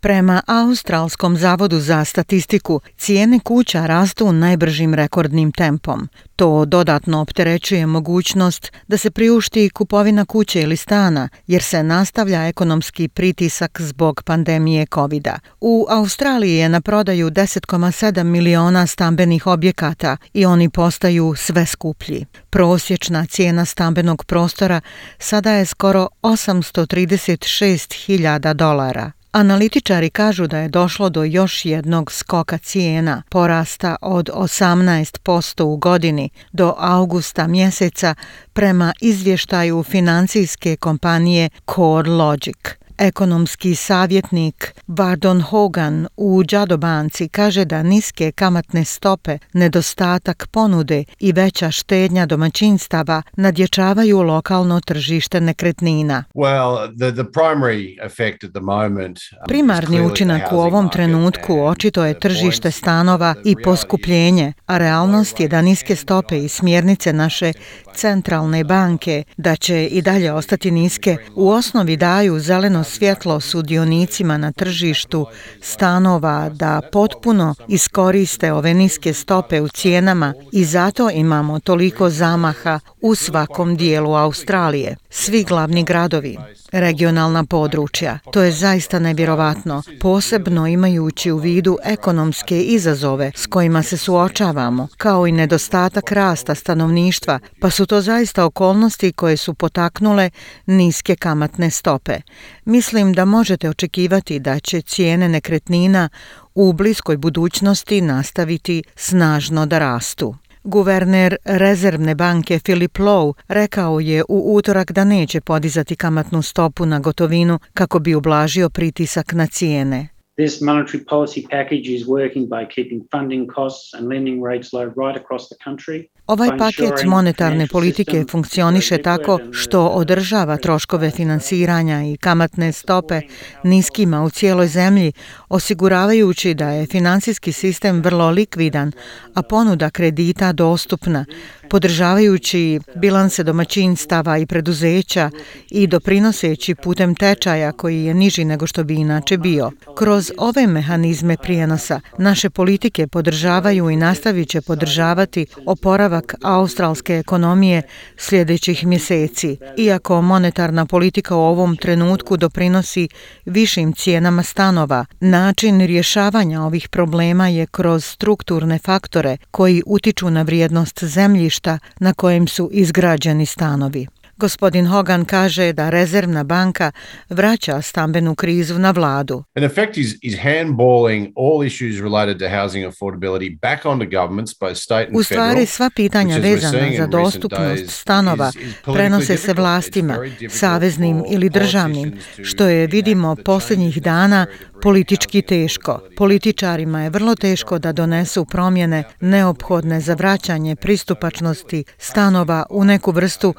Prema Australskom zavodu za statistiku, cijene kuća rastu najbržim rekordnim tempom. To dodatno opterećuje mogućnost da se priušti kupovina kuće ili stana, jer se nastavlja ekonomski pritisak zbog pandemije covid -a. U Australiji je na prodaju 10,7 miliona stambenih objekata i oni postaju sve skuplji. Prosječna cijena stambenog prostora sada je skoro 836.000 dolara. Analitičari kažu da je došlo do još jednog skoka cijena, porasta od 18% u godini do augusta mjeseca prema izvještaju financijske kompanije CoreLogic. Ekonomski savjetnik Vardon Hogan u Džadobanci kaže da niske kamatne stope, nedostatak ponude i veća štednja domaćinstava nadječavaju lokalno tržište nekretnina. Well, the, the primary effect at the moment, um, Primarni učinak u ovom trenutku očito je tržište stanova i poskupljenje, a realnost je da niske stope i smjernice naše centralne banke da će i dalje ostati niske u osnovi daju zeleno svjetlo sudionicima na tržištu stanova da potpuno iskoriste ove niske stope u cijenama i zato imamo toliko zamaha u svakom dijelu Australije. Svi glavni gradovi, regionalna područja, to je zaista nevjerovatno, posebno imajući u vidu ekonomske izazove s kojima se suočavamo, kao i nedostatak rasta stanovništva, pa su to zaista okolnosti koje su potaknule niske kamatne stope. Mislim da možete očekivati da će cijene nekretnina u bliskoj budućnosti nastaviti snažno da rastu. Guverner Rezervne banke Philip Lowe rekao je u utorak da neće podizati kamatnu stopu na gotovinu kako bi ublažio pritisak na cijene. This monetary policy package is working by keeping funding costs and lending rates low right across the country. Ovaj paket monetarne politike funkcioniše tako što održava troškove finansiranja i kamatne stope niskima u cijeloj zemlji, osiguravajući da je finansijski sistem vrlo likvidan, a ponuda kredita dostupna, podržavajući bilanse domaćinstava i preduzeća i doprinoseći putem tečaja koji je niži nego što bi inače bio. Kroz ove mehanizme prijenosa naše politike podržavaju i nastavit će podržavati oporavak australske ekonomije sljedećih mjeseci. Iako monetarna politika u ovom trenutku doprinosi višim cijenama stanova, način rješavanja ovih problema je kroz strukturne faktore koji utiču na vrijednost zemljišta zemljišta na kojem su izgrađeni stanovi. Gospodin Hogan kaže da rezervna banka vraća stambenu krizu na vladu. In effect is is handballing all issues related to housing affordability back on the governments both state and U stvari federal. sva pitanja vezana za dostupnost stanova prenose se vlastima, saveznim ili državnim, što je vidimo posljednjih dana politički teško. Političarima je vrlo teško da donesu promjene neophodne za vraćanje pristupačnosti stanova u neku vrstu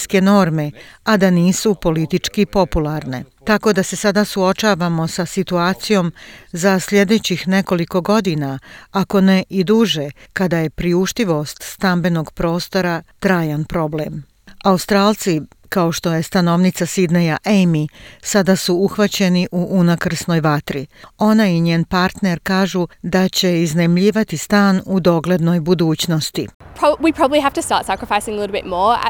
historijske norme, a da nisu politički popularne. Tako da se sada suočavamo sa situacijom za sljedećih nekoliko godina, ako ne i duže, kada je priuštivost stambenog prostora trajan problem. Australci kao što je stanovnica Sidneja Amy, sada su uhvaćeni u unakrsnoj vatri. Ona i njen partner kažu da će iznemljivati stan u doglednoj budućnosti.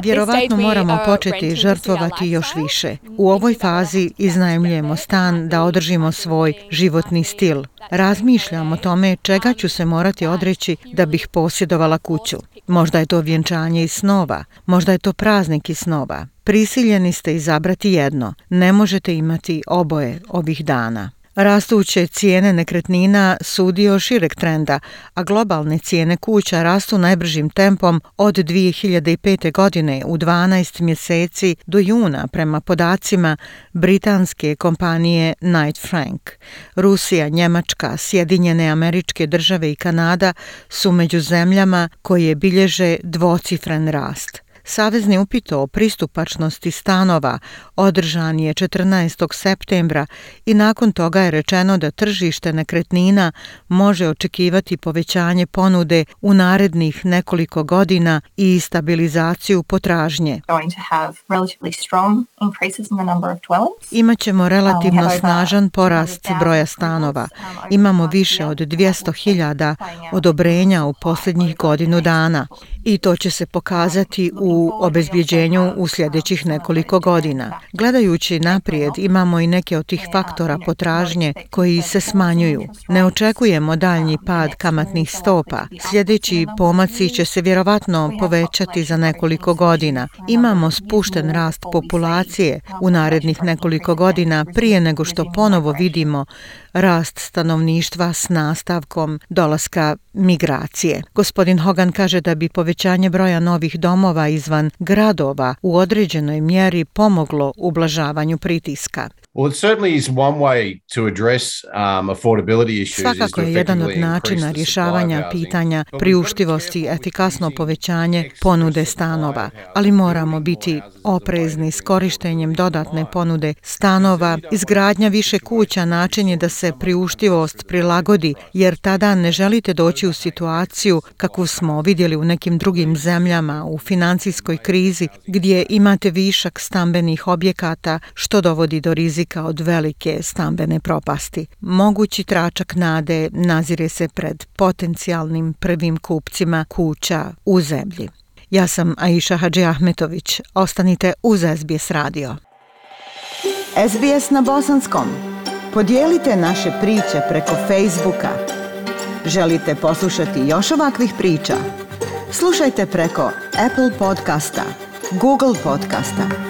Vjerovatno moramo početi žrtvovati još više. U ovoj fazi iznajemljujemo stan da održimo svoj životni stil. Razmišljam o tome čega ću se morati odreći da bih posjedovala kuću. Možda je to vjenčanje iz snova, možda je to praznik iz snova. Prisiljeni ste izabrati jedno, ne možete imati oboje ovih dana. Rastuće cijene nekretnina su dio šireg trenda, a globalne cijene kuća rastu najbržim tempom od 2005. godine u 12 mjeseci do juna prema podacima britanske kompanije Knight Frank. Rusija, Njemačka, Sjedinjene američke države i Kanada su među zemljama koje bilježe dvocifren rast. Savezni upito o pristupačnosti stanova održan je 14. septembra i nakon toga je rečeno da tržište nekretnina može očekivati povećanje ponude u narednih nekoliko godina i stabilizaciju potražnje. Imaćemo relativno um, snažan porast broja stanova. Imamo više od 200.000 odobrenja u posljednjih godinu dana i to će se pokazati u obezbjeđenju u sljedećih nekoliko godina. Gledajući naprijed imamo i neke od tih faktora potražnje koji se smanjuju. Ne očekujemo daljnji pad kamatnih stopa. Sljedeći pomaci će se vjerovatno povećati za nekoliko godina. Imamo spušten rast populacije u narednih nekoliko godina prije nego što ponovo vidimo rast stanovništva s nastavkom dolaska migracije. Gospodin Hogan kaže da bi povećanje broja novih domova izvan gradova u određenoj mjeri pomoglo ublažavanju pritiska. Well, it certainly is one way to address um, affordability issues. Svakako je jedan od načina rješavanja pitanja priuštivosti efikasno povećanje ponude stanova, ali moramo biti oprezni s korištenjem dodatne ponude stanova. Izgradnja više kuća način je da se priuštivost prilagodi, jer tada ne želite doći u situaciju kakvu smo vidjeli u nekim drugim zemljama u financijskoj krizi gdje imate višak stambenih objekata što dovodi do rizika rizika od velike stambene propasti. Mogući tračak nade nazire se pred potencijalnim prvim kupcima kuća u zemlji. Ja sam Aisha Hadži Ahmetović. Ostanite uz SBS radio. SBS na bosanskom. Podijelite naše priče preko Facebooka. Želite poslušati još ovakvih priča? Slušajte preko Apple podcasta, Google podcasta,